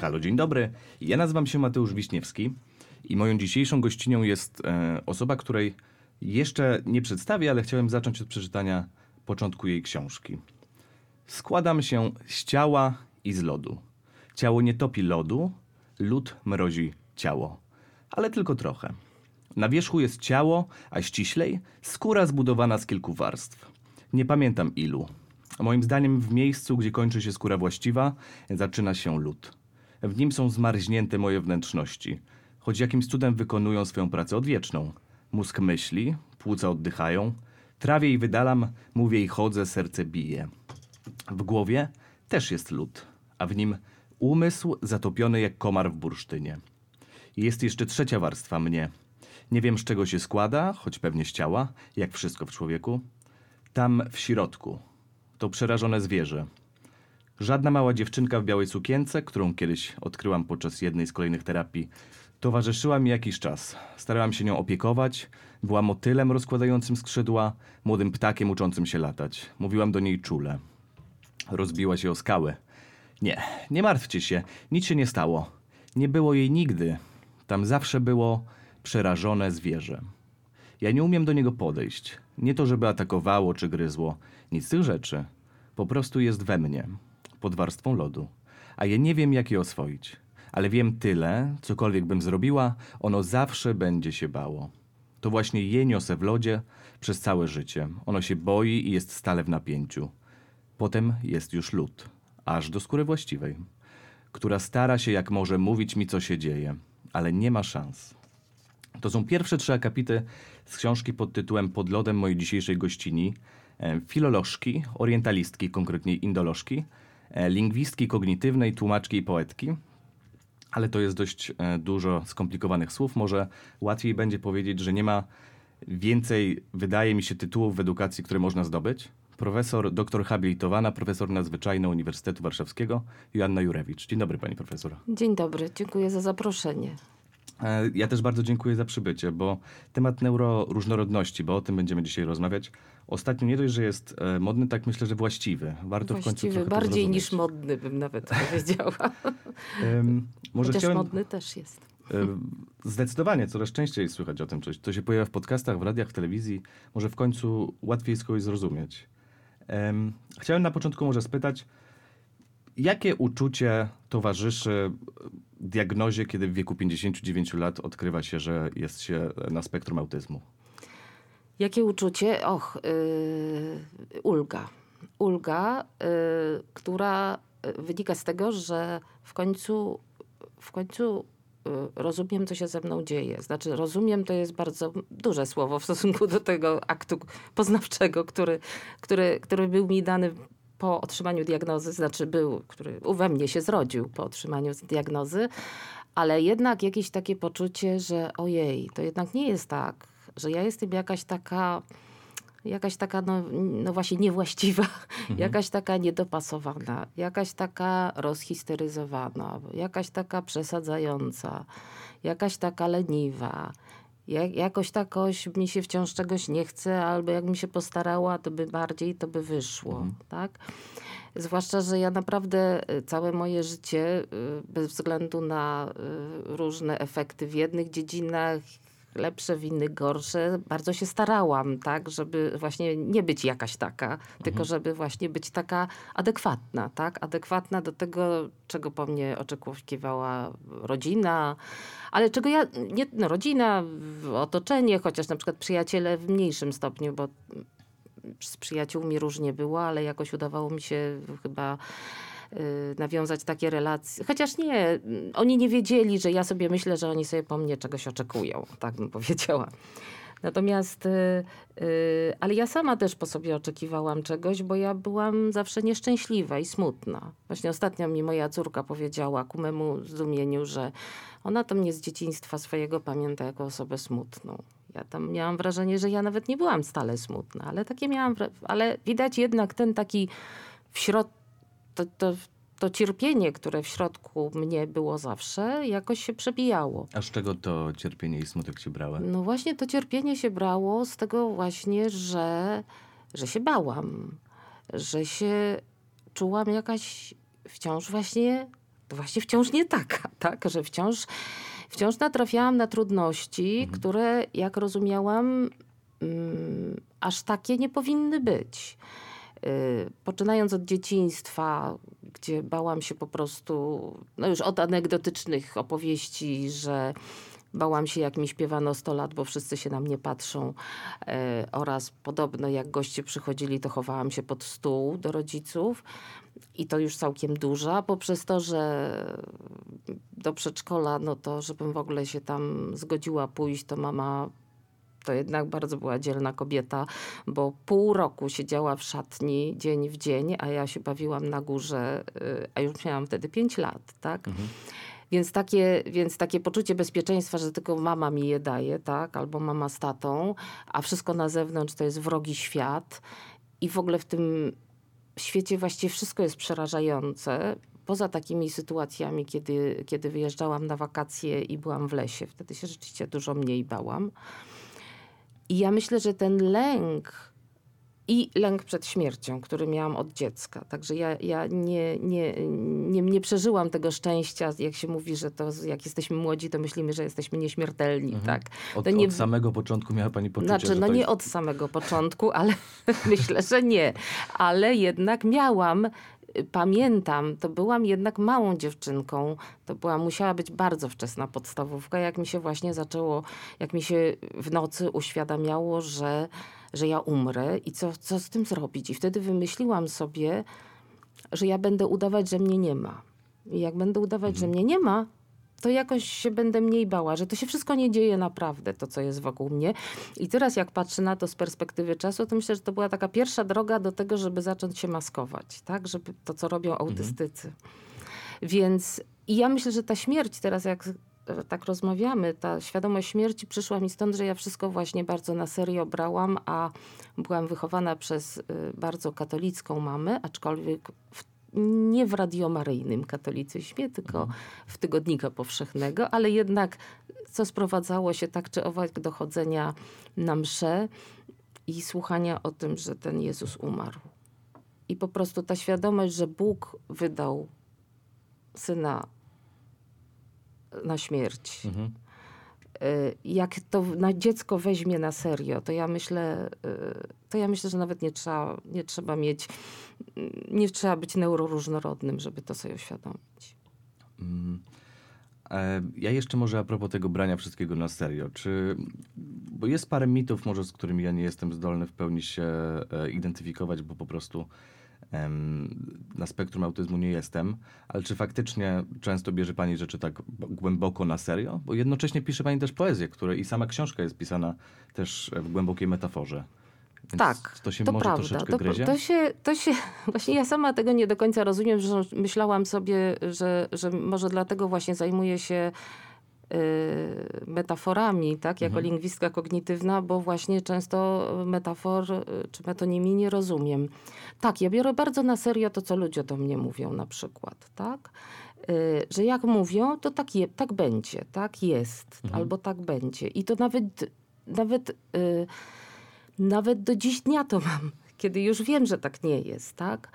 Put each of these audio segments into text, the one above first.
halo, dzień dobry. Ja nazywam się Mateusz Wiśniewski i moją dzisiejszą gościnią jest e, osoba, której jeszcze nie przedstawię, ale chciałem zacząć od przeczytania początku jej książki. Składam się z ciała i z lodu. Ciało nie topi lodu, lód mrozi ciało, ale tylko trochę. Na wierzchu jest ciało, a ściślej skóra zbudowana z kilku warstw. Nie pamiętam ilu. Moim zdaniem w miejscu, gdzie kończy się skóra właściwa, zaczyna się lód. W nim są zmarznięte moje wnętrzności, choć jakimś cudem wykonują swoją pracę odwieczną. Mózg myśli, płuca oddychają, trawię i wydalam, mówię i chodzę, serce bije. W głowie też jest lód, a w nim umysł zatopiony jak komar w bursztynie. Jest jeszcze trzecia warstwa mnie. Nie wiem z czego się składa, choć pewnie z ciała, jak wszystko w człowieku. Tam w środku to przerażone zwierzę. Żadna mała dziewczynka w białej sukience, którą kiedyś odkryłam podczas jednej z kolejnych terapii, towarzyszyła mi jakiś czas. Starałam się nią opiekować, była motylem rozkładającym skrzydła, młodym ptakiem uczącym się latać. Mówiłam do niej czule. Rozbiła się o skałę. Nie, nie martwcie się, nic się nie stało. Nie było jej nigdy. Tam zawsze było przerażone zwierzę. Ja nie umiem do niego podejść. Nie to, żeby atakowało czy gryzło. Nic z tych rzeczy. Po prostu jest we mnie, pod warstwą lodu. A ja nie wiem, jak je oswoić. Ale wiem tyle, cokolwiek bym zrobiła, ono zawsze będzie się bało. To właśnie je niosę w lodzie przez całe życie. Ono się boi i jest stale w napięciu. Potem jest już lód, aż do skóry właściwej, która stara się jak może mówić mi, co się dzieje, ale nie ma szans. To są pierwsze trzy akapity z książki pod tytułem Pod lodem mojej dzisiejszej gościni. E, Filolożki, orientalistki, konkretnie indolożki, lingwistki kognitywnej, tłumaczki i poetki. Ale to jest dość e, dużo skomplikowanych słów. Może łatwiej będzie powiedzieć, że nie ma więcej, wydaje mi się, tytułów w edukacji, które można zdobyć. Profesor, doktor habilitowana, profesor nadzwyczajna Uniwersytetu Warszawskiego, Joanna Jurewicz. Dzień dobry, pani profesor. Dzień dobry, dziękuję za zaproszenie. E, Ja też bardzo dziękuję za przybycie, bo temat neuroróżnorodności, bo o tym będziemy dzisiaj rozmawiać, ostatnio nie dość, że jest e, modny, tak myślę, że właściwy. Warto w końcu trochę bardziej niż modny bym nawet powiedziała. Em, Może Chociaż chciałem... modny też jest. e, Zdecydowanie, coraz częściej słychać o tym coś. To się pojawia w podcastach, w radiach, w telewizji. Może w końcu łatwiej jest kogoś zrozumieć. Em, Chciałem na początku może spytać, jakie uczucie towarzyszy diagnozie, kiedy w wieku 59 lat odkrywa się, że jest się na spektrum autyzmu? Jakie uczucie? Och, yy, ulga. Ulga, yy, która wynika z tego, że w końcu, w końcu yy, rozumiem, co się ze mną dzieje. Znaczy, rozumiem to jest bardzo duże słowo w stosunku do tego aktu poznawczego, który, który, który był mi dany po otrzymaniu diagnozy, znaczy był, który we mnie się zrodził po otrzymaniu diagnozy, ale jednak jakieś takie poczucie, że ojej, to jednak nie jest tak, że ja jestem jakaś taka, jakaś taka, no, no właśnie niewłaściwa, jakaś taka niedopasowana, jakaś taka rozhisteryzowana, jakaś taka przesadzająca, jakaś taka leniwa. Jak, jakoś takoś mi się wciąż czegoś nie chce, albo jak mi się postarała, to by bardziej to by wyszło, tak? Zwłaszcza, że ja naprawdę y, całe moje życie, y, bez względu na y, różne efekty w jednych dziedzinach, lepsze, w innych gorsze, bardzo się starałam, tak, żeby właśnie nie być jakaś taka, tylko żeby właśnie być taka adekwatna, tak, adekwatna do tego, czego po mnie oczekiwała rodzina, ale czego ja, nie, no rodzina, otoczenie, chociaż na przykład przyjaciele w mniejszym stopniu, bo z przyjaciółmi różnie było, ale jakoś udawało mi się chyba nawiązać takie relacje. Chociaż nie, oni nie wiedzieli, że ja sobie myślę, że oni sobie po mnie czegoś oczekują, tak bym powiedziała. Natomiast, y, y, ale ja sama też po sobie oczekiwałam czegoś, bo ja byłam zawsze nieszczęśliwa i smutna. Właśnie ostatnio mi moja córka powiedziała ku memu zdumieniu, że ona to mnie z dzieciństwa swojego pamięta jako osobę smutną. Ja tam miałam wrażenie, że ja nawet nie byłam stale smutna, ale takie miałam, ale widać jednak ten taki w środku, to, to, to cierpienie, które w środku mnie było zawsze, jakoś się przebijało. A z czego to cierpienie i smutek się brały? No właśnie to cierpienie się brało z tego właśnie, że, że się bałam, że się czułam jakaś wciąż właśnie to właśnie wciąż nie taka, tak? Że wciąż, wciąż natrafiałam na trudności, które, jak rozumiałam, mm, aż takie nie powinny być. Y, Poczynając od dzieciństwa, gdzie bałam się po prostu, no już od anegdotycznych opowieści, że bałam się, jak mi śpiewano 100 lat, bo wszyscy się na mnie patrzą. E, oraz podobno, jak goście przychodzili, to chowałam się pod stół do rodziców. I to już całkiem duża, poprzez to, że do przedszkola, no to żebym w ogóle się tam zgodziła pójść, to mama to jednak bardzo była dzielna kobieta, bo pół roku siedziała w szatni dzień w dzień, a ja się bawiłam na górze, y, a już miałam wtedy 5 lat, tak? Więc takie, więc takie poczucie bezpieczeństwa, że tylko mama mi je daje, tak? Albo mama z tatą, a wszystko na zewnątrz to jest wrogi świat. I w ogóle w tym świecie właściwie wszystko jest przerażające. Poza takimi sytuacjami, kiedy, kiedy wyjeżdżałam na wakacje i byłam w lesie, wtedy się rzeczywiście dużo mniej bałam. I ja myślę, że ten lęk i lęk przed śmiercią, który miałam od dziecka. Także ja, ja nie, nie, nie, nie przeżyłam tego szczęścia, jak się mówi, że to jak jesteśmy młodzi, to myślimy, że jesteśmy nieśmiertelni. Tak? Od, nie- od samego początku miała pani poczucie, Znaczy, no nie od samego początku, ale myślę, że nie. Ale jednak miałam, pamiętam, to byłam jednak małą dziewczynką. To była, musiała być bardzo wczesna podstawówka, jak mi się właśnie zaczęło, jak mi się w nocy uświadamiało, że, że ja umrę i co, co z tym zrobić. I wtedy wymyśliłam sobie, że ja będę udawać, że mnie nie ma. I jak będę udawać, że mnie nie ma, to jakoś się będę mniej bała, że to się wszystko nie dzieje naprawdę, to co jest wokół mnie. I teraz jak patrzę na to z perspektywy czasu, to myślę, że to była taka pierwsza droga do tego, żeby zacząć się maskować, tak? Żeby to, co robią autystycy. Więc i ja myślę, że ta śmierć teraz, jak e, tak rozmawiamy, ta świadomość śmierci przyszła mi stąd, że ja wszystko właśnie bardzo na serio brałam, a byłam wychowana przez y, bardzo katolicką mamę, aczkolwiek w, nie w radiomaryjnym katolicyzmie, tylko w tygodnika powszechnego, ale jednak co sprowadzało się tak czy owak do chodzenia na msze i słuchania o tym, że ten Jezus umarł. I po prostu ta świadomość, że Bóg wydał syna na śmierć. Mhm. Y, Jak to na dziecko weźmie na serio, to ja myślę, y, to ja myślę, że nawet nie trzeba, nie trzeba mieć, mm, nie trzeba być neuroróżnorodnym, żeby to sobie uświadomić. Mm. E, Ja jeszcze może a propos tego brania wszystkiego na serio. Czy, bo jest parę mitów może, z którymi ja nie jestem zdolny w pełni się e, identyfikować, bo po prostu na spektrum autyzmu nie jestem. Ale czy faktycznie często bierze pani rzeczy tak głęboko na serio? Bo jednocześnie pisze pani też poezję, które i sama książka jest pisana też w głębokiej metaforze. Więc Tak, To się to może prawda. troszeczkę To, gryzie? to, się, to się, właśnie ja sama tego nie do końca rozumiem, że myślałam sobie, że, że może dlatego właśnie zajmuję się metaforami, tak, jako Mhm. lingwistka kognitywna, bo właśnie często metafor y, czy metonimii nie rozumiem. Tak, ja biorę bardzo na serio to, co ludzie do mnie mówią na przykład, tak? Y, że jak mówią, to tak, je, tak będzie, tak jest, Mhm. albo tak będzie. I to nawet, nawet, y, nawet do dziś dnia to mam, kiedy już wiem, że tak nie jest, tak?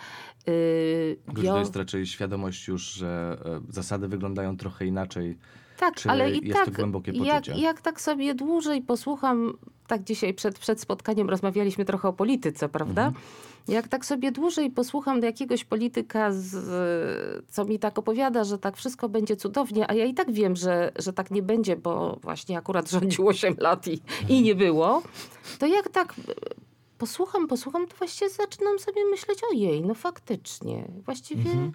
Y, że bio- to jest raczej świadomość już, że e, zasady wyglądają trochę inaczej. Tak, Czy ale i tak, jak, jak tak sobie dłużej posłucham, tak dzisiaj przed, przed spotkaniem rozmawialiśmy trochę o polityce, prawda? Mhm. Jak tak sobie dłużej posłucham do jakiegoś polityka, z, co mi tak opowiada, że tak wszystko będzie cudownie, a ja i tak wiem, że, że tak nie będzie, bo właśnie akurat rządził 8 lat i, i nie było, to jak tak e, posłucham, posłucham, to właściwie zaczynam sobie myśleć, ojej, no faktycznie, właściwie... Mhm.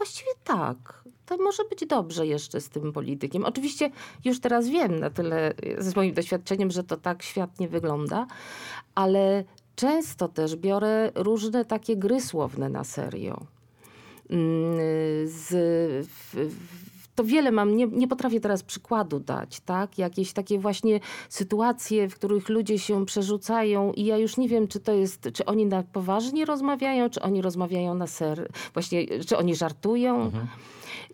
Właściwie tak. To może być dobrze jeszcze z tym politykiem. Oczywiście już teraz wiem na tyle e, ze swoim doświadczeniem, że to tak świat nie wygląda, ale często też biorę różne takie gry słowne na serio. Mm, Z, w, w, to wiele mam, nie, nie potrafię teraz przykładu dać, tak? Jakieś takie właśnie sytuacje, w których ludzie się przerzucają i ja już nie wiem, czy to jest, czy oni na poważnie rozmawiają, czy oni rozmawiają na ser, właśnie, czy oni żartują. Mhm.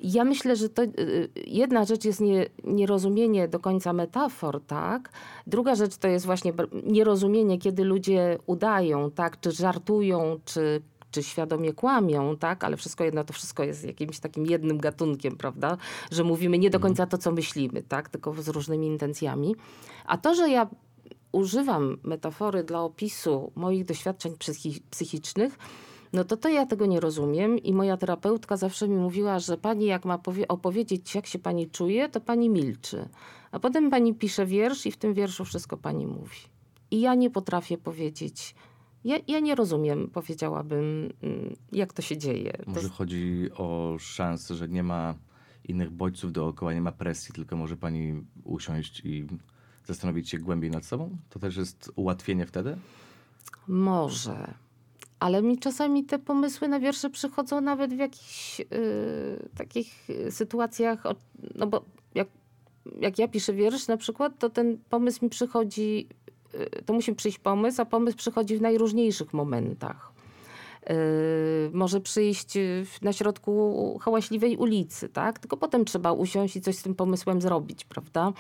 Ja myślę, że to y, jedna rzecz jest nie, nierozumienie do końca metafor, tak? Druga rzecz to jest właśnie nierozumienie, kiedy ludzie udają, tak? Czy żartują, czy, czy świadomie kłamią, tak? Ale wszystko jedno, to wszystko jest jakimś takim jednym gatunkiem, prawda? Że mówimy nie do końca to, co myślimy, tak? Tylko z różnymi intencjami. A to, że ja używam metafory dla opisu moich doświadczeń psychi- psychicznych, no to to ja tego nie rozumiem i moja terapeutka zawsze mi mówiła, że pani jak ma powie- opowiedzieć, jak się pani czuje, to pani milczy. A potem pani pisze wiersz i w tym wierszu wszystko pani mówi. I ja nie potrafię powiedzieć, ja, ja nie rozumiem, powiedziałabym, mm, jak to się dzieje. To Może chodzi o szansę, że nie ma innych bodźców dookoła, nie ma presji, tylko może pani usiąść i zastanowić się głębiej nad sobą? To też jest ułatwienie wtedy? Może. Ale mi czasami te pomysły na wiersze przychodzą nawet w jakichś y, takich y, sytuacjach, no bo jak, jak ja piszę wiersz na przykład, to ten pomysł mi przychodzi, to musi przyjść pomysł, a pomysł przychodzi w najróżniejszych momentach. Y, może przyjść y, na środku hałaśliwej ulicy, tak? Tylko potem trzeba usiąść i coś z tym pomysłem zrobić, prawda?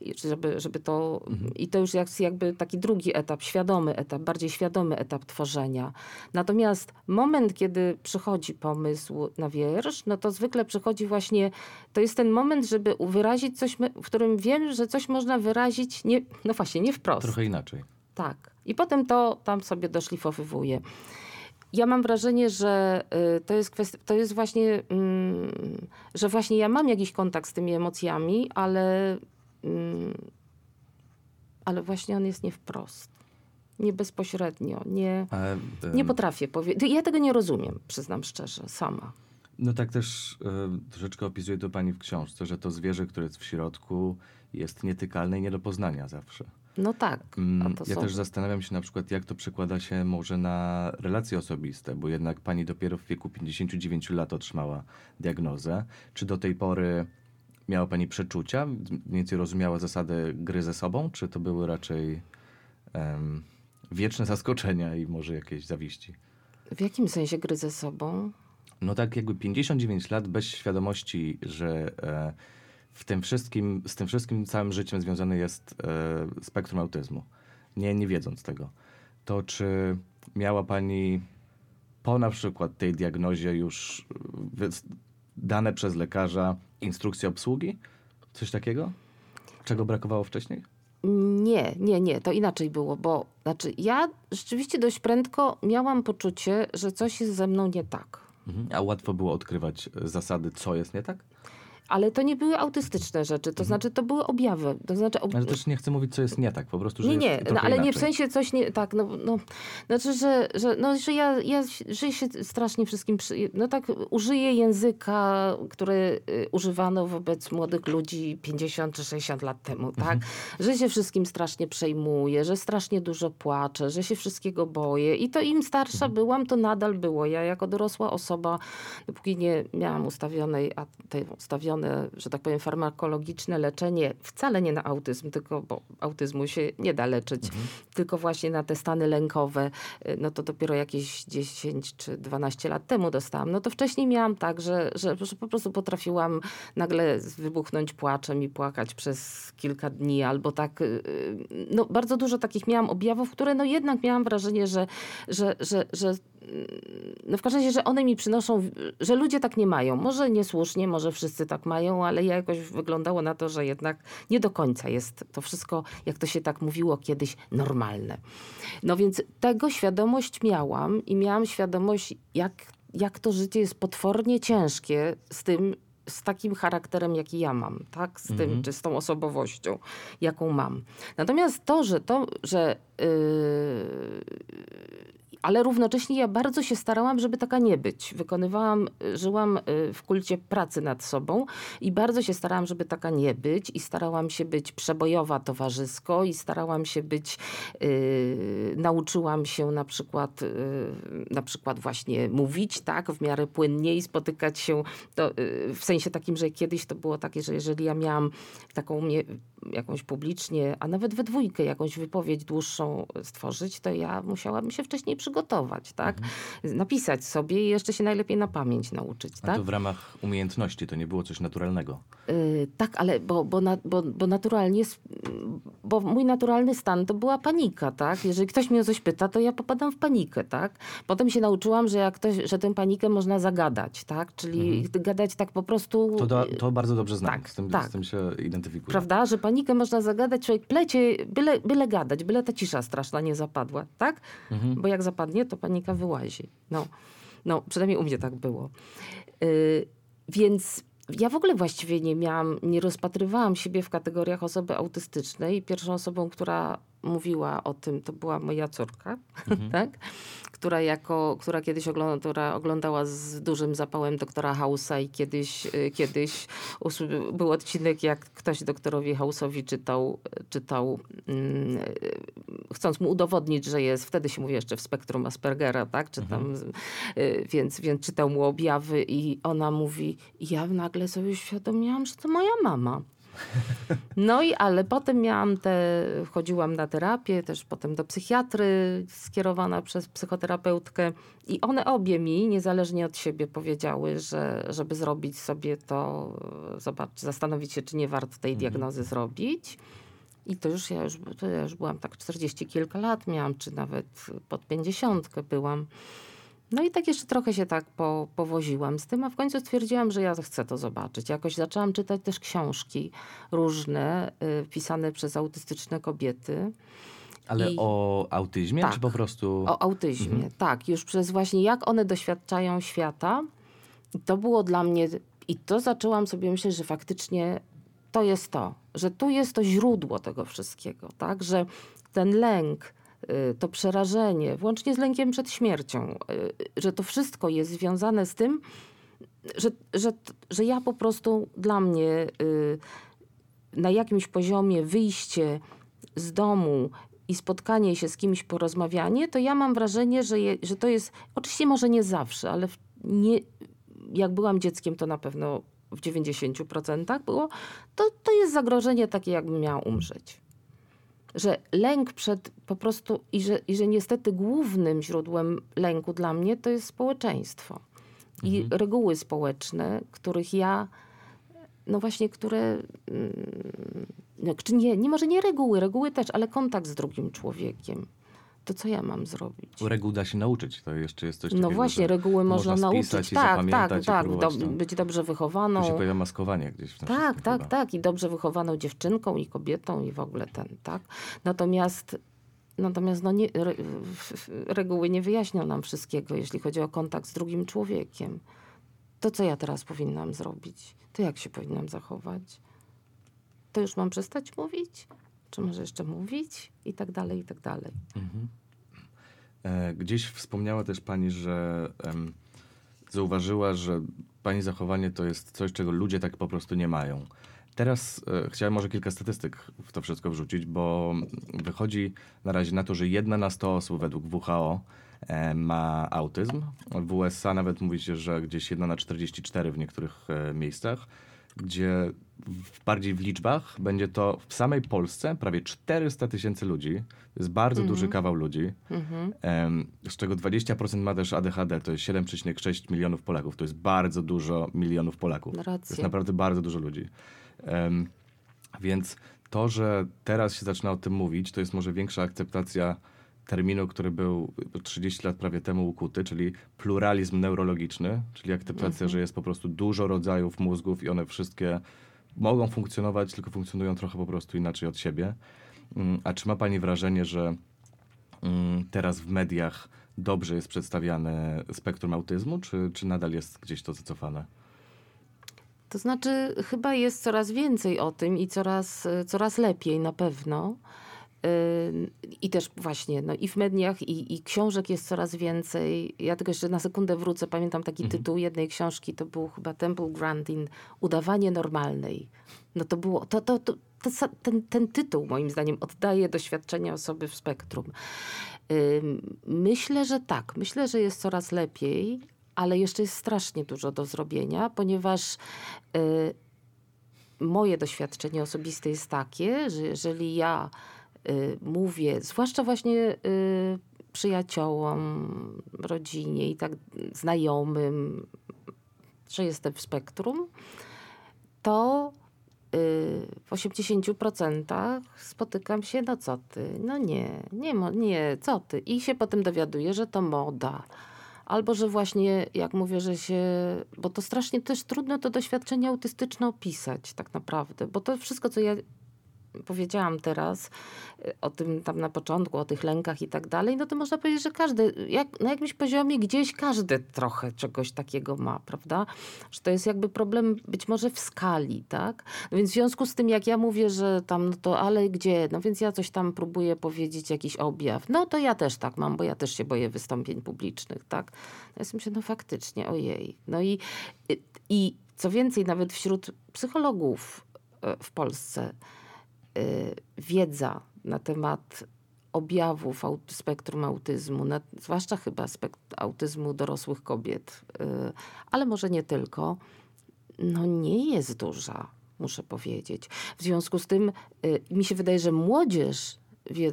I żeby, żeby to, I to już jest jakby taki drugi etap, świadomy etap, bardziej świadomy etap tworzenia. Natomiast moment, kiedy przychodzi pomysł na wiersz, no to zwykle przychodzi właśnie, to jest ten moment, żeby wyrazić coś, w którym wiem, że coś można wyrazić, nie, no właśnie, nie wprost. Trochę inaczej. Tak. I potem to tam sobie doszlifowywuję. Ja mam wrażenie, że y, to jest, kwestia, to jest właśnie, mm, że właśnie ja mam jakiś kontakt z tymi emocjami, ale, mm, ale właśnie on jest nie wprost. Nie bezpośrednio. Nie, Ale, nie potrafię powiedzieć. Ja tego nie rozumiem, przyznam szczerze, sama. No tak też e, troszeczkę opisuje to pani w książce, że to zwierzę, które jest w środku, jest nietykalne i nie do poznania zawsze. No tak. Mm, Ja są... też zastanawiam się na przykład, jak to przekłada się może na relacje osobiste, bo jednak pani dopiero w wieku 59 lat otrzymała diagnozę. Czy do tej pory miała pani przeczucia, mniej więcej rozumiała zasady gry ze sobą, czy to były raczej em, wieczne zaskoczenia i może jakieś zawiści? W jakim sensie gry ze sobą? No tak jakby 59 lat bez świadomości, że e, w tym wszystkim, z tym wszystkim całym życiem związany jest e, spektrum autyzmu. Nie, nie wiedząc tego. To czy miała pani po na przykład tej diagnozie już e, dane przez lekarza instrukcje obsługi? Coś takiego? Czego brakowało wcześniej? Nie, nie, nie, to inaczej było, bo znaczy ja rzeczywiście dość prędko miałam poczucie, że coś jest ze mną nie tak. Mhm. A łatwo było odkrywać e, zasady, co jest nie tak? Ale to nie były autystyczne rzeczy, to znaczy to były objawy. To znaczy ob... Ale też nie chcę mówić, co jest nie tak, po prostu, że Nie, nie, jest no, ale nie w inaczej. sensie coś nie, tak, no, no znaczy, że, że, no, że ja, ja że się strasznie wszystkim, przy, no tak, użyję języka, który y, używano wobec młodych ludzi 50 czy 60 lat temu, tak, że się wszystkim strasznie przejmuję, że strasznie dużo płaczę, że się wszystkiego boję i to im starsza byłam, to nadal było. Ja jako dorosła osoba, dopóki nie miałam ustawionej, a te ustawione, że tak powiem, farmakologiczne leczenie, wcale nie na autyzm, tylko, bo autyzmu się nie da leczyć, tylko właśnie na te stany lękowe, y, no to dopiero jakieś 10 czy 12 lat temu dostałam. No to wcześniej miałam tak, że, że, że po prostu potrafiłam nagle wybuchnąć płaczem i płakać przez kilka dni, albo tak, y, no bardzo dużo takich miałam objawów, które no jednak miałam wrażenie, że, że, że, że mm, no w każdym razie, że one mi przynoszą, że ludzie tak nie mają. Może niesłusznie, może wszyscy tak mają, ale ja jakoś wyglądało na to, że jednak nie do końca jest to wszystko, jak to się tak mówiło kiedyś, normalne. No więc tego świadomość miałam i miałam świadomość, jak, jak to życie jest potwornie ciężkie z tym, z takim charakterem, jaki ja mam, tak? Z tym, czy z tą osobowością, jaką mam. Natomiast to, że to, że yy, ale równocześnie ja bardzo się starałam, żeby taka nie być. Wykonywałam, y, żyłam y, w kulcie pracy nad sobą i bardzo się starałam, żeby taka nie być i starałam się być przebojowa towarzysko i starałam się być, y, nauczyłam się na przykład, y, na przykład właśnie mówić tak w miarę płynnie i spotykać się to, y, w sensie takim, że kiedyś to było takie, że jeżeli ja miałam taką mnie jakąś publicznie, a nawet we dwójkę jakąś wypowiedź dłuższą stworzyć, to ja musiałabym się wcześniej przygotować, tak? Napisać sobie i jeszcze się najlepiej na pamięć nauczyć, A tak? to w ramach umiejętności, to nie było coś naturalnego. Y, tak, ale bo, bo, na, bo, bo naturalnie, bo mój naturalny stan to była panika, tak? Jeżeli ktoś mnie o coś pyta, to ja popadam w panikę, tak? Potem się nauczyłam, że jak ktoś, że tę panikę można zagadać, tak? Czyli gadać tak po prostu... Mhm. To, do, to bardzo dobrze znam, tak, z, tym, tak. z tym się identyfikuję. Prawda? Że panikę można zagadać, człowiek plecie, byle, byle gadać, byle ta cisza straszna nie zapadła, tak? Mhm. Bo jak zapadnie, to panika wyłazi. No, no przynajmniej u mnie tak było. Yy, więc ja w ogóle właściwie nie miałam, nie rozpatrywałam siebie w kategoriach osoby autystycznej. Pierwszą osobą, która mówiła o tym, to była moja córka, tak? która, jako, która kiedyś ogląda, która oglądała z dużym zapałem doktora Hausa i kiedyś, y, kiedyś był odcinek, jak ktoś doktorowi Hausowi czytał, czytał mm, chcąc mu udowodnić, że jest, wtedy się mówi jeszcze w spektrum Aspergera, tak? Czy tam, y, więc, więc czytał mu objawy i ona mówi, ja nagle sobie uświadomiłam, że to moja mama. No i ale potem miałam te, chodziłam na terapię, też potem do psychiatry skierowana przez psychoterapeutkę i one obie mi, niezależnie od siebie, powiedziały, że żeby zrobić sobie to, zobacz, zastanowić się, czy nie warto tej diagnozy zrobić. I to już ja już, to ja już byłam tak 40 kilka lat miałam, czy nawet pod 50 byłam. No i tak jeszcze trochę się tak po, powoziłam z tym, a w końcu stwierdziłam, że ja chcę to zobaczyć. Jakoś zaczęłam czytać też książki różne, y, pisane przez autystyczne kobiety. Ale I- o autyzmie, Tak. czy po prostu... O autyzmie, tak. Już przez właśnie jak one doświadczają świata. I to było dla mnie, i to zaczęłam sobie myśleć, że faktycznie to jest to, że tu jest to źródło tego wszystkiego, tak? Że ten lęk, to przerażenie, włącznie z lękiem przed śmiercią, y, że to wszystko jest związane z tym, że, że, że ja po prostu dla mnie y, na jakimś poziomie wyjście z domu i spotkanie się z kimś, porozmawianie, to ja mam wrażenie, że, je, że to jest, oczywiście może nie zawsze, ale nie, jak byłam dzieckiem, to na pewno w 90% było, to, to jest zagrożenie takie, jakbym miała umrzeć. Że lęk przed po prostu i że, i że niestety głównym źródłem lęku dla mnie to jest społeczeństwo. I reguły społeczne, których ja no właśnie, które. mm, czy nie, nie, może nie reguły, reguły też, ale kontakt z drugim człowiekiem. To co ja mam zrobić? Reguł da się nauczyć, to jeszcze jest coś No takiego, właśnie, reguły można, nauczyć. Tak, tak, tak. do, być dobrze Tu wychowaną. się pojawia maskowanie gdzieś w tym Tak, tak, chyba. tak. I dobrze wychowaną dziewczynką i kobietą i w ogóle ten, tak. Natomiast, natomiast no nie, re, reguły nie wyjaśnią nam wszystkiego, jeśli chodzi o kontakt z drugim człowiekiem. To, co ja teraz powinnam zrobić? To jak się powinnam zachować? To już mam przestać mówić? Czy może jeszcze mówić? I tak dalej, i tak dalej. E, Gdzieś wspomniała też pani, że em, zauważyła, że pani zachowanie to jest coś, czego ludzie tak po prostu nie mają. Teraz e, chciałem może kilka statystyk w to wszystko wrzucić, bo wychodzi na razie na to, że jedna na 100 osób według WHO e, ma autyzm. W USA nawet mówi się, że gdzieś jedna na 44 w niektórych e, miejscach, gdzie w, bardziej w liczbach będzie to w samej Polsce prawie 400 tysięcy ludzi. To jest bardzo duży kawał ludzi. Em, z czego 20% ma też ADHD, to jest 7,6 milionów Polaków. To jest bardzo dużo milionów Polaków. No To jest naprawdę bardzo dużo ludzi. Em, więc to, że teraz się zaczyna o tym mówić, to jest może większa akceptacja terminu, który był 30 lat prawie temu ukuty, czyli pluralizm neurologiczny, czyli akceptacja, że jest po prostu dużo rodzajów mózgów i one wszystkie mogą funkcjonować, tylko funkcjonują trochę po prostu inaczej od siebie. Mm, A czy ma Pani wrażenie, że mm, teraz w mediach dobrze jest przedstawiane spektrum autyzmu, czy, czy nadal jest gdzieś to zacofane? To znaczy, chyba jest coraz więcej o tym i coraz, coraz lepiej na pewno. I też właśnie, no i w mediach, i, i książek jest coraz więcej. Ja tylko jeszcze na sekundę wrócę. Pamiętam taki tytuł jednej książki, to był chyba Temple Grandin, Udawanie normalnej. No to było, to, to, to, to, ten, ten tytuł moim zdaniem oddaje doświadczenie osoby w spektrum. Myślę, że tak. Myślę, że jest coraz lepiej, ale jeszcze jest strasznie dużo do zrobienia, ponieważ y, moje doświadczenie osobiste jest takie, że jeżeli ja mówię, zwłaszcza właśnie y, przyjaciołom, rodzinie i tak znajomym, że jestem w spektrum, to y, w 80% spotykam się, no co ty, no nie, nie, nie, co ty. I się potem dowiaduję, że to moda. Albo, że właśnie, jak mówię, że się, bo to strasznie też trudno to doświadczenie autystyczne opisać tak naprawdę, bo to wszystko, co ja powiedziałam teraz y, o tym tam na początku, o tych lękach i tak dalej, no to można powiedzieć, że każdy, jak, na jakimś poziomie gdzieś każdy trochę czegoś takiego ma, prawda? Że to jest jakby problem być może w skali, tak? No więc w związku z tym, jak ja mówię, że tam, no to ale gdzie? No więc ja coś tam próbuję powiedzieć, jakiś objaw. No to ja też tak mam, bo ja też się boję wystąpień publicznych, tak? No ja myślę, no faktycznie, ojej. No i, i- i co więcej, nawet wśród psychologów e, w Polsce y, wiedza na temat objawów spektrum autyzmu, zwłaszcza chyba autyzmu dorosłych kobiet, y, ale może nie tylko, no nie jest duża, muszę powiedzieć. W związku z tym y, mi się wydaje, że młodzież, wie,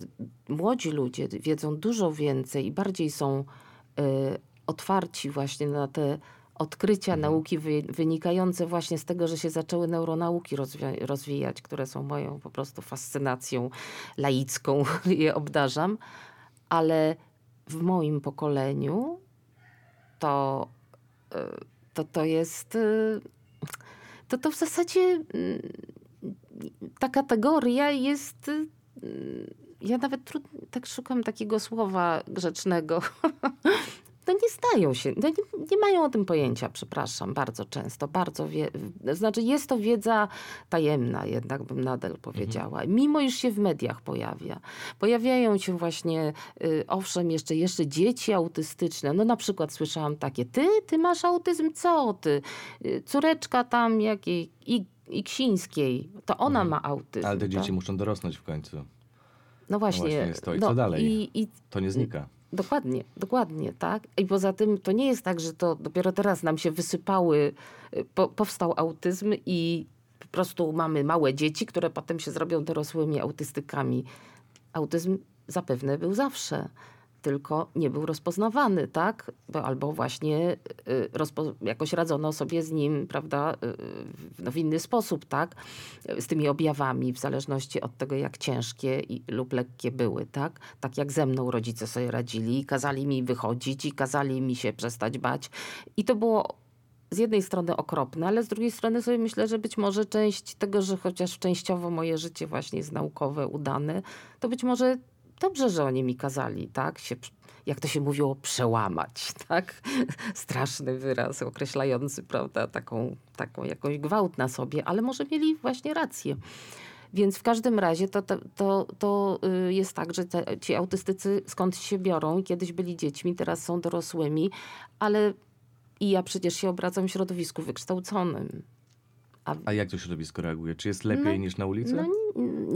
młodzi ludzie wiedzą dużo więcej i bardziej są y, otwarci właśnie na te odkrycia nauki wy, wynikające właśnie z tego, że się zaczęły neuronauki rozwijać, które są moją po prostu fascynacją laicką, je obdarzam, ale w moim pokoleniu to y, to, to jest y, to, to w zasadzie mm, ta kategoria jest y, ja nawet trud, tak szukam takiego słowa grzecznego. No nie zdają się, no nie, nie mają o tym pojęcia, przepraszam, bardzo często, bardzo wie, znaczy jest to wiedza tajemna jednak bym nadal powiedziała, mimo iż się w mediach pojawia. Pojawiają się właśnie, y, owszem, jeszcze, jeszcze dzieci autystyczne, no na przykład słyszałam takie, ty, ty masz autyzm, co ty? Y, Córeczka tam jakiej, I, Iksińskiej, to ona ma autyzm. Ale te tak? dzieci muszą dorosnąć w końcu. No właśnie. właśnie jest to. I no, co dalej? I, i To nie znika. Dokładnie, dokładnie, tak. I poza tym to nie jest tak, że to dopiero teraz nam się wysypały, y, po, powstał autyzm i po prostu mamy małe dzieci, które potem się zrobią dorosłymi autystykami. Autyzm zapewne był zawsze, tylko nie był rozpoznawany, tak? Bo, albo właśnie y, rozpo, jakoś radzono sobie z nim, prawda, y, no, w inny sposób, tak? Z tymi objawami, w zależności od tego, jak ciężkie i, lub lekkie były, tak? Tak jak ze mną rodzice sobie radzili kazali mi wychodzić i kazali mi się przestać bać. I to było z jednej strony okropne, ale z drugiej strony sobie myślę, że być może część tego, że chociaż częściowo moje życie właśnie jest naukowe, udane, to być może dobrze, że oni mi kazali, tak? Się, jak to się mówiło, przełamać, tak? Straszny wyraz określający, prawda, taką, taką jakąś gwałt na sobie, ale może mieli właśnie rację. Więc w każdym razie to, to, to, to y, jest tak, że te, ci autystycy skąd się biorą kiedyś byli dziećmi, teraz są dorosłymi, ale i ja przecież się obracam w środowisku wykształconym. A jak to środowisko reaguje? Czy jest lepiej niż na ulicy? No,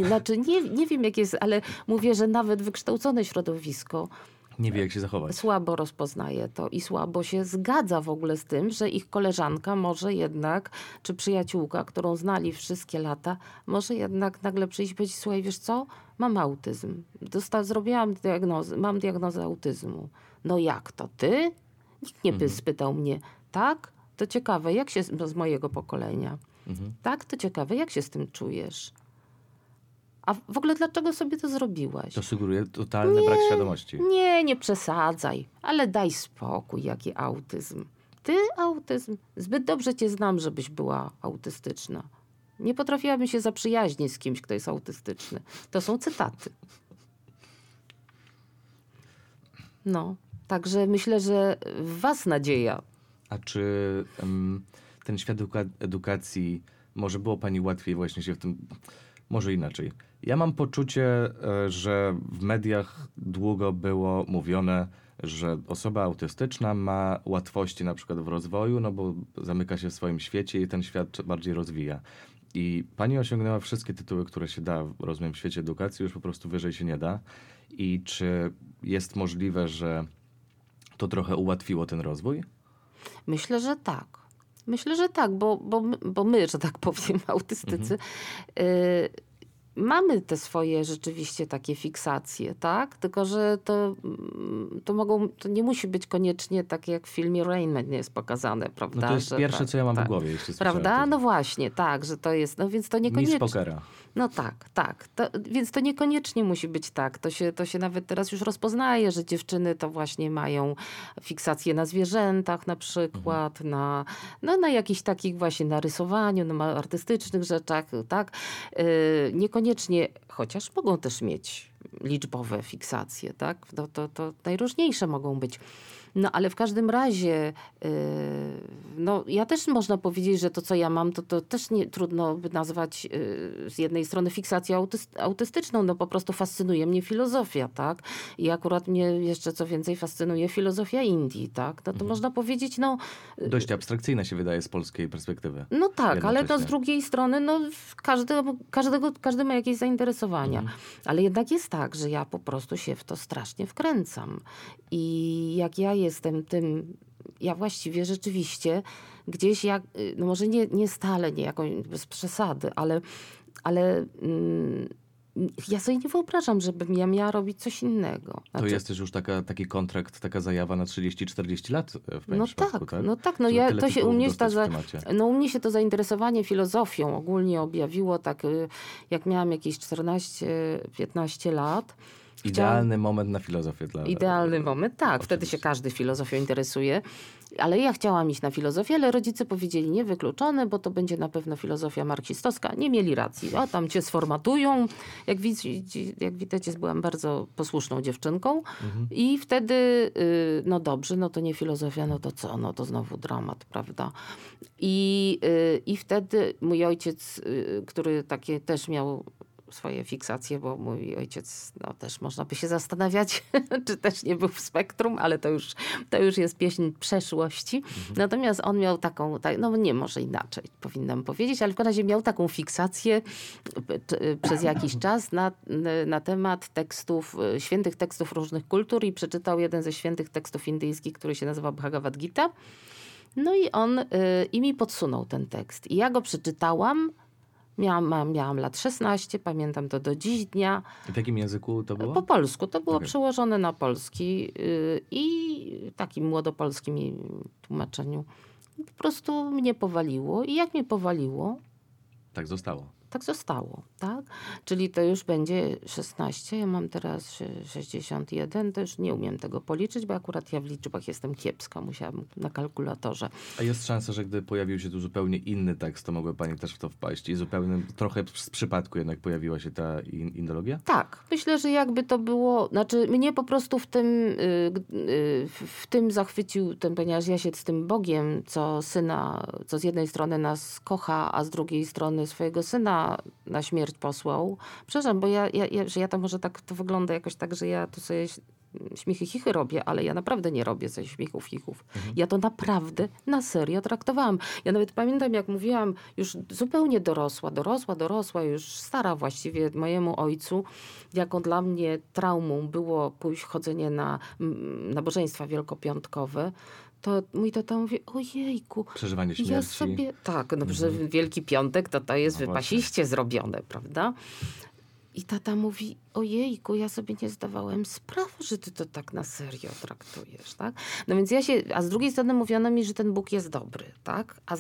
znaczy nie, nie wiem jak jest, ale mówię, że nawet wykształcone środowisko Nie wie, jak się zachować. słabo rozpoznaje to i słabo się zgadza w ogóle z tym, że ich koleżanka może jednak, czy przyjaciółka, którą znali wszystkie lata, może jednak nagle przyjść i powiedzieć, słuchaj, wiesz co, mam autyzm. Dosta- zrobiłam diagnozę, mam diagnozę autyzmu. No jak to, ty? Nikt nie by spytał mnie, tak? To ciekawe, jak się z, z mojego pokolenia. Tak, to ciekawe, jak się z tym czujesz? A w ogóle dlaczego sobie to zrobiłaś? To sugeruje totalny brak świadomości. Nie, nie przesadzaj, ale daj spokój, jaki autyzm. Ty autyzm? Zbyt dobrze cię znam, żebyś była autystyczna. Nie potrafiłabym się zaprzyjaźnić z kimś, kto jest autystyczny. To są cytaty. No, także myślę, że w was nadzieja. A czy em, ten świat eduka- edukacji, może było pani łatwiej właśnie się w tym, może inaczej. Ja mam poczucie, e, że w mediach długo było mówione, że osoba autystyczna ma łatwości na przykład w rozwoju, no bo zamyka się w swoim świecie i ten świat bardziej rozwija. I pani osiągnęła wszystkie tytuły, które się da, rozumiem, w świecie edukacji, już po prostu wyżej się nie da. I czy jest możliwe, że to trochę ułatwiło ten rozwój? Myślę, że tak. Myślę, że tak, bo, bo, my- bo my, że tak powiem, autystycy, y, mamy te swoje rzeczywiście takie fiksacje, tak? Tylko, że to, mm, to mogą, to nie musi być koniecznie tak jak w filmie Rain Man jest pokazane, prawda? No to jest Że pierwsze, tak, co ja mam tak. w głowie, jeśli Prawda? tym. No właśnie, tak, że to jest, no więc to niekoniecznie. pokera. No tak, tak. To, więc to niekoniecznie musi być tak. To się, to się nawet teraz już rozpoznaje, że dziewczyny to właśnie mają fiksację na zwierzętach na przykład, na, no, na jakichś takich właśnie na rysowaniu, na artystycznych rzeczach, tak. Yy, niekoniecznie, chociaż mogą też mieć liczbowe fiksacje, tak. To, to, to najróżniejsze mogą być. No ale w każdym razie, yy, no ja też można powiedzieć, że to co ja mam, to, to też nie trudno by nazwać yy, z jednej strony fiksacją autyst- autystyczną, no po prostu fascynuje mnie filozofia, tak? I akurat mnie jeszcze co więcej fascynuje filozofia Indii, tak? No to można powiedzieć, no, Dość abstrakcyjna się wydaje z polskiej perspektywy. no tak, ale to z drugiej strony, no każdy, każdego, każdy ma jakieś zainteresowania. Mhm. Ale jednak jest tak, że ja po prostu się w to strasznie wkręcam. I jak ja jestem tym, ja właściwie rzeczywiście gdzieś jak, y, no może nie, nie stale, nie jakoś bez przesady, ale, ale mm, ja sobie nie wyobrażam, żebym ja miała robić coś innego. To Znaczy, jest też już taka, taki kontrakt, taka zajawa na 30-40 lat e, w no no przypadku, tak, tak? no tak, no Żeby ja, to się u mnie, ta, no u mnie się to zainteresowanie filozofią ogólnie objawiło tak, y, jak miałam jakieś 14-15 lat. Idealny moment na filozofię dla Idealny moment, tak. Wtedy się każdy filozofią interesuje. Ale ja chciałam iść na filozofię, ale rodzice powiedzieli niewykluczone, bo to będzie na pewno filozofia marksistowska. Nie mieli racji. A tam cię sformatują. Jak, widzi, jak widać, byłam bardzo posłuszną dziewczynką. I wtedy, y, no dobrze, no to nie filozofia, no to co? No to znowu dramat, prawda? I, y, i wtedy mój ojciec, y, który takie też miał swoje fiksacje, bo mój ojciec no, też można by się zastanawiać, czy też nie był w spektrum, ale to już, to już jest pieśń przeszłości. Natomiast on miał taką, tak, no nie może inaczej powinnam powiedzieć, ale w każdym razie miał taką fiksację przez jakiś czas na, na temat tekstów, y, świętych tekstów różnych kultur i przeczytał jeden ze świętych tekstów indyjskich, który się nazywa Bhagavad Gita. No i on y, i mi podsunął ten tekst. I ja go przeczytałam. Miałam, miałam lat 16, pamiętam to do dziś dnia. W jakim języku to było? Po polsku. To było Okej. przełożone na polski y, i takim młodopolskim tłumaczeniu. Po prostu mnie powaliło. I jak mnie powaliło, Tak zostało. Tak zostało, tak? Czyli to już będzie 16, ja mam teraz sze- 61, to już nie umiem tego policzyć, bo akurat ja w liczbach jestem kiepska, musiałam na kalkulatorze. A jest szansa, że gdy pojawił się tu zupełnie inny tekst, to mogła pani też w to wpaść i zupełnie trochę z przypadku jednak pojawiła się ta in indologia? Tak, myślę, że jakby to było, znaczy mnie po prostu w tym, y, y, w tym zachwycił ten, ponieważ ja się z tym Bogiem, co syna, co z jednej strony nas kocha, a z drugiej strony swojego syna na śmierć posłał. Przepraszam, bo ja, ja, ja, że ja to może tak to wygląda jakoś tak, że ja tu sobie śmichy chichy robię, ale ja naprawdę nie robię sobie śmichów chichów. Ja to naprawdę na serio traktowałam. Ja nawet pamiętam, jak mówiłam, już zupełnie dorosła, dorosła, dorosła, już stara właściwie mojemu ojcu, jaką dla mnie traumą było pójść chodzenie na mm, nabożeństwa wielkopiątkowe, to mój tata mówi, ojejku, Przeżywanie śmierci. ja sobie, tak, no, że Wielki Piątek to to jest No wypasiście zrobione, prawda? I tata mówi, ojejku, ja sobie nie zdawałem sprawy, że ty to tak na serio traktujesz, tak? No więc ja się, a z drugiej strony mówiono mi, że ten Bóg jest dobry, tak? A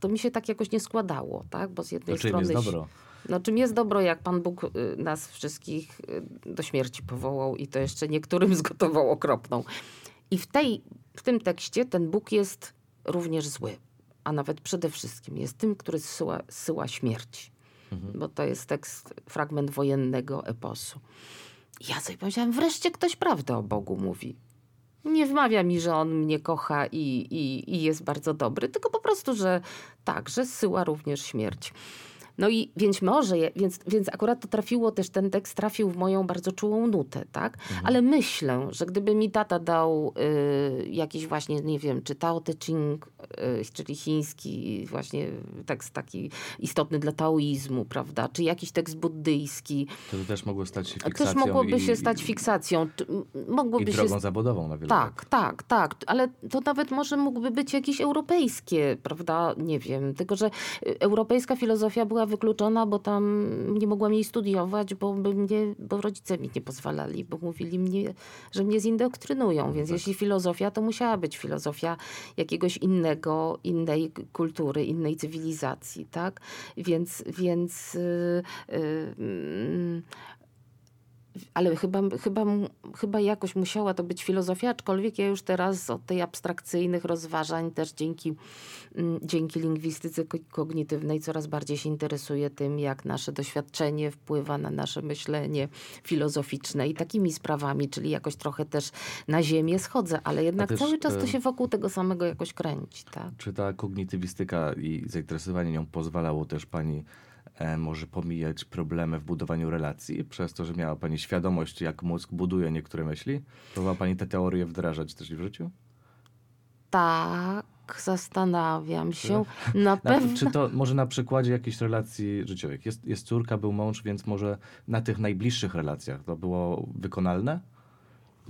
to mi się tak jakoś nie składało, tak? Bo z jednej To czym strony... jest dobro? No czym jest dobro, jak Pan Bóg y, nas wszystkich y, do śmierci powołał i to jeszcze niektórym zgotował okropną. I w, tej, w tym tekście ten Bóg jest również zły, a nawet przede wszystkim jest tym, który zsyła, zsyła śmierć. Bo to jest tekst, fragment wojennego eposu. I ja sobie powiedziałam, wreszcie ktoś prawdę o Bogu mówi. Nie wmawia mi, że on mnie kocha i, i, i jest bardzo dobry, tylko po prostu, że tak, że zsyła również śmierć. No i więc może, więc, więc akurat to trafiło też, ten tekst trafił w moją bardzo czułą nutę, tak? Ale myślę, że gdyby mi tata dał y, jakiś właśnie, nie wiem, czy Tao Te Ching czyli chiński, właśnie tekst taki istotny dla taoizmu, prawda? Czy jakiś tekst buddyjski. To też mogło stać się fiksacją. Też mogłoby i, się stać fiksacją. Mogłoby I się drogą zawodową na wiele lat. tak, tak, tak, ale to nawet może mógłby być jakieś europejskie, prawda? Nie wiem, tylko że y, europejska filozofia była wykluczona, bo tam nie mogłam jej studiować, bo, by mnie, bo rodzice mi nie pozwalali, bo mówili mnie, że mnie zindoktrynują, więc jeśli filozofia, to musiała być filozofia jakiegoś innego, innej kultury, innej cywilizacji, tak? Więc, więc y, y, mm, ale chyba, chyba, chyba jakoś musiała to być filozofia, aczkolwiek ja już teraz od tej abstrakcyjnych rozważań też dzięki, mm, dzięki lingwistyce ko- kognitywnej coraz bardziej się interesuję tym, jak nasze doświadczenie wpływa na nasze myślenie filozoficzne i takimi sprawami, czyli jakoś trochę też na ziemię schodzę, ale jednak też, cały czas to e, się wokół tego samego jakoś kręci, tak? Czy ta kognitywistyka i zainteresowanie nią pozwalało też pani może pomijać problemy w budowaniu relacji, przez to, że miała pani świadomość, jak mózg buduje niektóre myśli? Próbowała pani te teorie wdrażać też w życiu? Tak, zastanawiam się. Na Na, pewno. czy to może na przykładzie jakichś relacji życiowych? Jest, jest córka, był mąż, więc może na tych najbliższych relacjach to było wykonalne?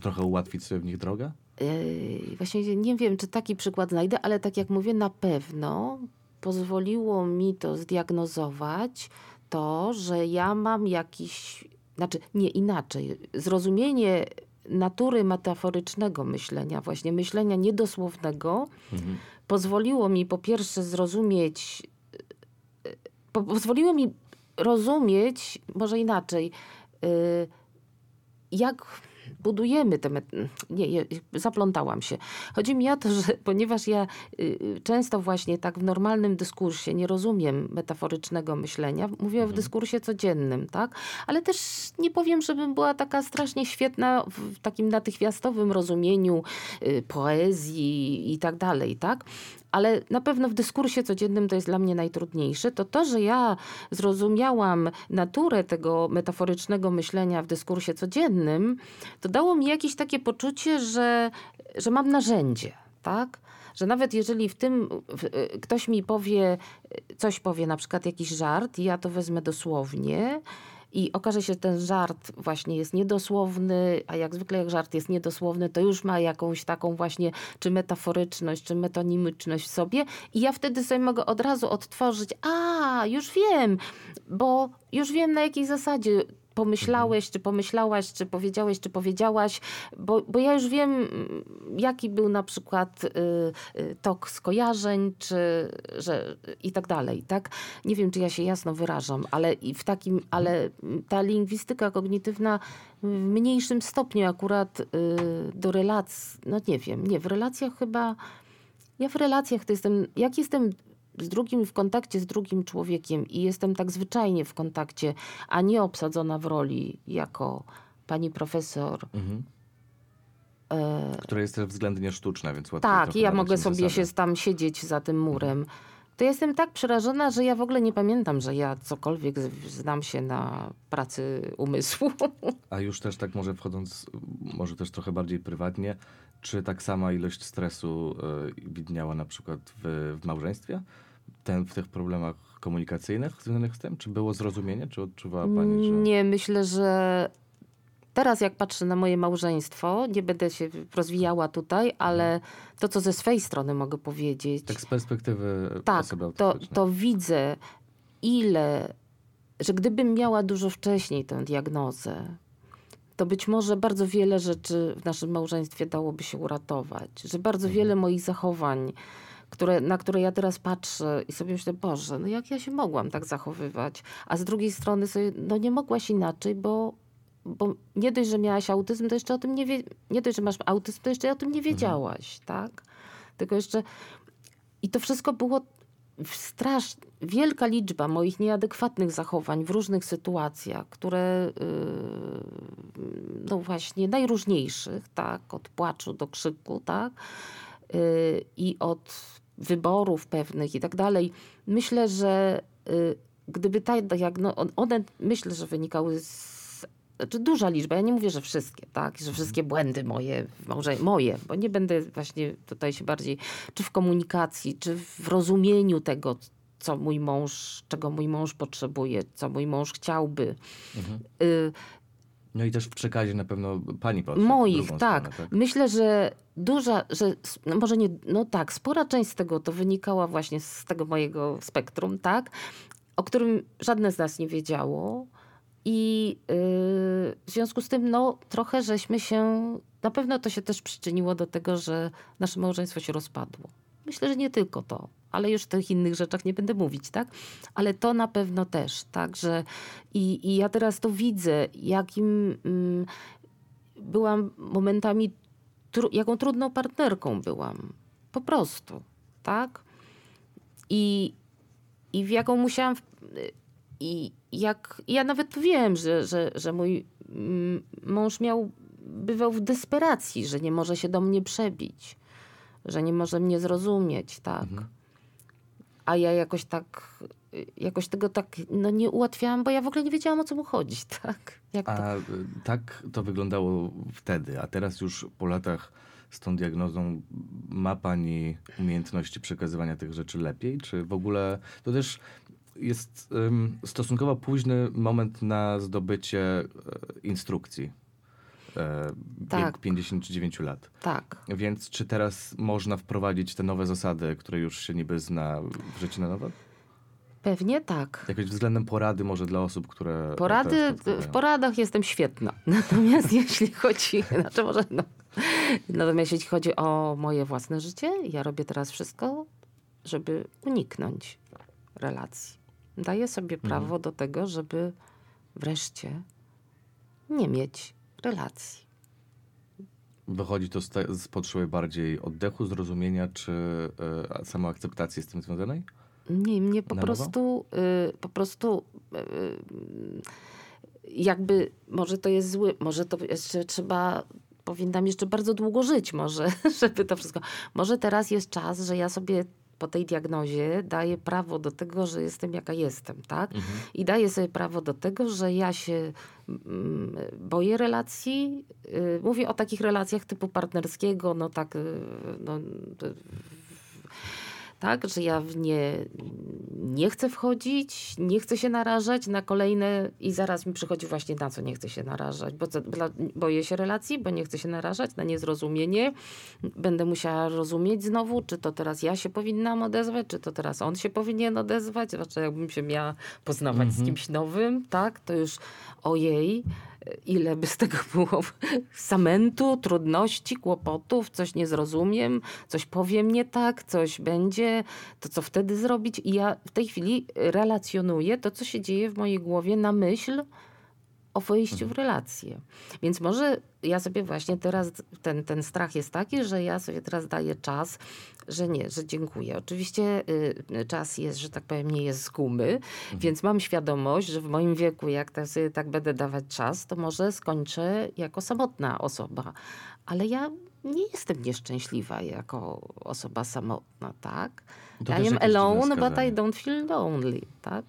Trochę ułatwić sobie w nich drogę? Yy, Właśnie nie wiem, czy taki przykład znajdę, ale tak jak mówię, na pewno pozwoliło mi to zdiagnozować to, że ja mam jakiś, znaczy nie inaczej, zrozumienie natury metaforycznego myślenia, właśnie myślenia niedosłownego, Mhm. pozwoliło mi po pierwsze zrozumieć, po, pozwoliło mi rozumieć, może inaczej, y, jak budujemy te. met- Nie, nie, zaplątałam się. Chodzi mi o to, że ponieważ ja y, y, często właśnie tak w normalnym dyskursie nie rozumiem metaforycznego myślenia, mówię w dyskursie codziennym, tak? Ale też nie powiem, żebym była taka strasznie świetna w takim natychmiastowym rozumieniu y, poezji i tak dalej, tak? Ale na pewno w dyskursie codziennym to jest dla mnie najtrudniejsze, to to, że ja zrozumiałam naturę tego metaforycznego myślenia w dyskursie codziennym, to dało mi jakieś takie poczucie, że, że mam narzędzie, tak? Że nawet jeżeli w tym y, ktoś mi powie, coś powie, na przykład jakiś żart, i ja to wezmę dosłownie, i okaże się, że ten żart właśnie jest niedosłowny, a jak zwykle jak żart jest niedosłowny, to już ma jakąś taką właśnie czy metaforyczność, czy metonimyczność w sobie. I ja wtedy sobie mogę od razu odtworzyć, a już wiem, bo już wiem na jakiej zasadzie pomyślałeś, czy pomyślałaś, czy powiedziałeś, czy powiedziałaś, bo, bo ja już wiem, jaki był na przykład y, y, tok skojarzeń, czy że i tak dalej, tak? Nie wiem, czy ja się jasno wyrażam, ale w takim, ale ta lingwistyka kognitywna w mniejszym stopniu akurat y, do relacji, no nie wiem, nie, w relacjach chyba, ja w relacjach to jestem, jak jestem z drugim w kontakcie z drugim człowiekiem i jestem tak zwyczajnie w kontakcie, a nie obsadzona w roli jako pani profesor. Mhm. E, Które jest też względnie sztuczne, więc łatwiej tak, i ja mogę sobie zasady. się tam siedzieć za tym murem. To jestem tak przerażona, że ja w ogóle nie pamiętam, że ja cokolwiek znam się na pracy umysłu. A już też tak może wchodząc, może też trochę bardziej prywatnie, czy tak sama ilość stresu y, widniała na przykład w, w małżeństwie? Ten, w tych problemach komunikacyjnych związanych z tym? Czy było zrozumienie? Czy odczuwała pani, że... Nie, myślę, że teraz jak patrzę na moje małżeństwo, nie będę się rozwijała tutaj, ale to, co ze swej strony mogę powiedzieć, Tak z perspektywy tak, osoby to, to widzę, ile, że gdybym miała dużo wcześniej tę diagnozę, to być może bardzo wiele rzeczy w naszym małżeństwie dałoby się uratować. Że bardzo Mhm. wiele moich zachowań, które, na które ja teraz patrzę i sobie myślę, Boże, no jak ja się mogłam tak zachowywać? A z drugiej strony sobie, no nie mogłaś inaczej, bo, bo nie dość, że miałaś autyzm, to jeszcze o tym nie wie, nie dość, że masz autyzm, to jeszcze o tym nie Mhm. wiedziałaś, tak? Tylko jeszcze i to wszystko było strasz, wielka liczba moich nieadekwatnych zachowań w różnych sytuacjach, które yy, no właśnie najróżniejszych, tak, od płaczu do krzyku, tak, yy, i od wyborów pewnych i tak dalej. Myślę, że yy, gdyby ta diagno, one myślę, że wynikały z znaczy duża liczba, ja nie mówię, że wszystkie, tak, że wszystkie błędy moje, w małże- moje, bo nie będę właśnie tutaj się bardziej, czy w komunikacji, czy w rozumieniu tego, co mój mąż, czego mój mąż potrzebuje, co mój mąż chciałby. Y, No i też w przekazie na pewno pani w Moich, tak. stronę, Myślę, że duża, że no może nie, no tak, spora część z tego to wynikała właśnie z tego mojego spektrum, tak, o którym żadne z nas nie wiedziało. I yy, w związku z tym, no trochę żeśmy się, na pewno to się też przyczyniło do tego, że nasze małżeństwo się rozpadło. Myślę, że nie tylko to, ale już o tych innych rzeczach nie będę mówić, tak? Ale to na pewno też, tak, że i, i ja teraz to widzę, jakim mm, byłam momentami, tru, jaką trudną partnerką byłam. Po prostu, tak? I, i w jaką musiałam. I jak. Ja nawet wiem, że, że, że mój mm, mąż miał. Bywał w desperacji, że nie może się do mnie przebić, że nie może mnie zrozumieć, tak. A ja jakoś tak. Jakoś tego tak no, nie ułatwiałam, bo ja w ogóle nie wiedziałam o co mu chodzi, tak? Jak to A y, tak to wyglądało wtedy, a teraz już po latach z tą diagnozą ma pani umiejętności przekazywania tych rzeczy lepiej? Czy w ogóle to też jest ym, stosunkowo późny moment na zdobycie e, instrukcji? E, Tak. Wiek 59 lat. tak. Więc czy teraz można wprowadzić te nowe zasady, które już się niby zna w życiu na nowo? Pewnie tak. Jakieś względem porady może dla osób, które... Porady, w poradach jestem świetna. Natomiast jeśli chodzi, znaczy może no, natomiast jeśli chodzi o moje własne życie, ja robię teraz wszystko, żeby uniknąć relacji. Daję sobie prawo do tego, żeby wreszcie nie mieć relacji. Wychodzi to z, te, z potrzeby bardziej oddechu, zrozumienia, czy e, samoakceptacji z tym związanej? Nie, mnie po Na prostu, y, po prostu y, jakby, może to jest zły, może to jeszcze trzeba, powinnam jeszcze bardzo długo żyć może, żeby to wszystko, może teraz jest czas, że ja sobie po tej diagnozie daję prawo do tego, że jestem jaka jestem, tak? I daję sobie prawo do tego, że ja się mm, boję relacji. Y, Mówię o takich relacjach typu partnerskiego, no tak, y, no, y, tak, że ja w nie nie chcę wchodzić, nie chcę się narażać na kolejne i zaraz mi przychodzi właśnie na co nie chcę się narażać, bo co, boję się relacji, bo nie chcę się narażać na niezrozumienie. Będę musiała rozumieć znowu, czy to teraz ja się powinnam odezwać, czy to teraz on się powinien odezwać, znaczy jakbym się miała poznawać z kimś nowym, tak, to już ojej, ile by z tego było samentu, trudności, kłopotów, coś nie zrozumiem, coś powiem nie tak, coś będzie, to co wtedy zrobić. I ja w tej chwili relacjonuję to, co się dzieje w mojej głowie na myśl o wejściu w relację. Więc może ja sobie właśnie teraz, ten, ten strach jest taki, że ja sobie teraz daję czas, że nie, że dziękuję. Oczywiście y, czas jest, że tak powiem, nie jest z gumy, więc mam świadomość, że w moim wieku, jak tak sobie tak będę dawać czas, to może skończę jako samotna osoba. Ale ja nie jestem nieszczęśliwa jako osoba samotna, tak? To I am alone, but. I don't feel lonely, tak?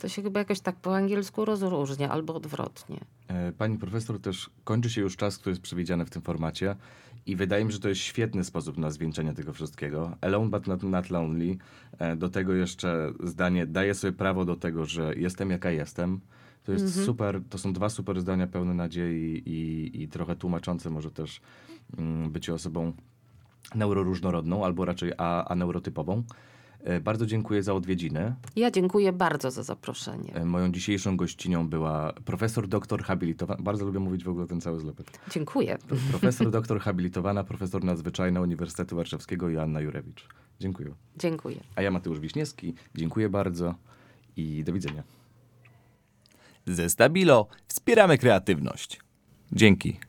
To się chyba jakoś tak po angielsku rozróżnia, albo odwrotnie. E, Pani profesor, też kończy się już czas, który jest przewidziany w tym formacie i wydaje mi się, że to jest świetny sposób na zwieńczenie tego wszystkiego. Alone but not, not lonely. E, Do tego jeszcze zdanie, daję sobie prawo do tego, że jestem jaka jestem. To jest super, to są dwa super zdania pełne nadziei i, i trochę tłumaczące może też mm, bycie osobą neuroróżnorodną, albo raczej a, aneurotypową. E, Bardzo dziękuję za odwiedziny. Ja dziękuję bardzo za zaproszenie. E, Moją dzisiejszą gościnią była profesor doktor habilitowana. Bardzo lubię mówić w ogóle ten cały zlepek. Dziękuję. Profesor doktor habilitowana, profesor nadzwyczajna Uniwersytetu Warszawskiego Joanna Jurewicz. Dziękuję. Dziękuję. A ja Mateusz Wiśniewski. Dziękuję bardzo i do widzenia. Ze Stabilo wspieramy kreatywność. Dzięki.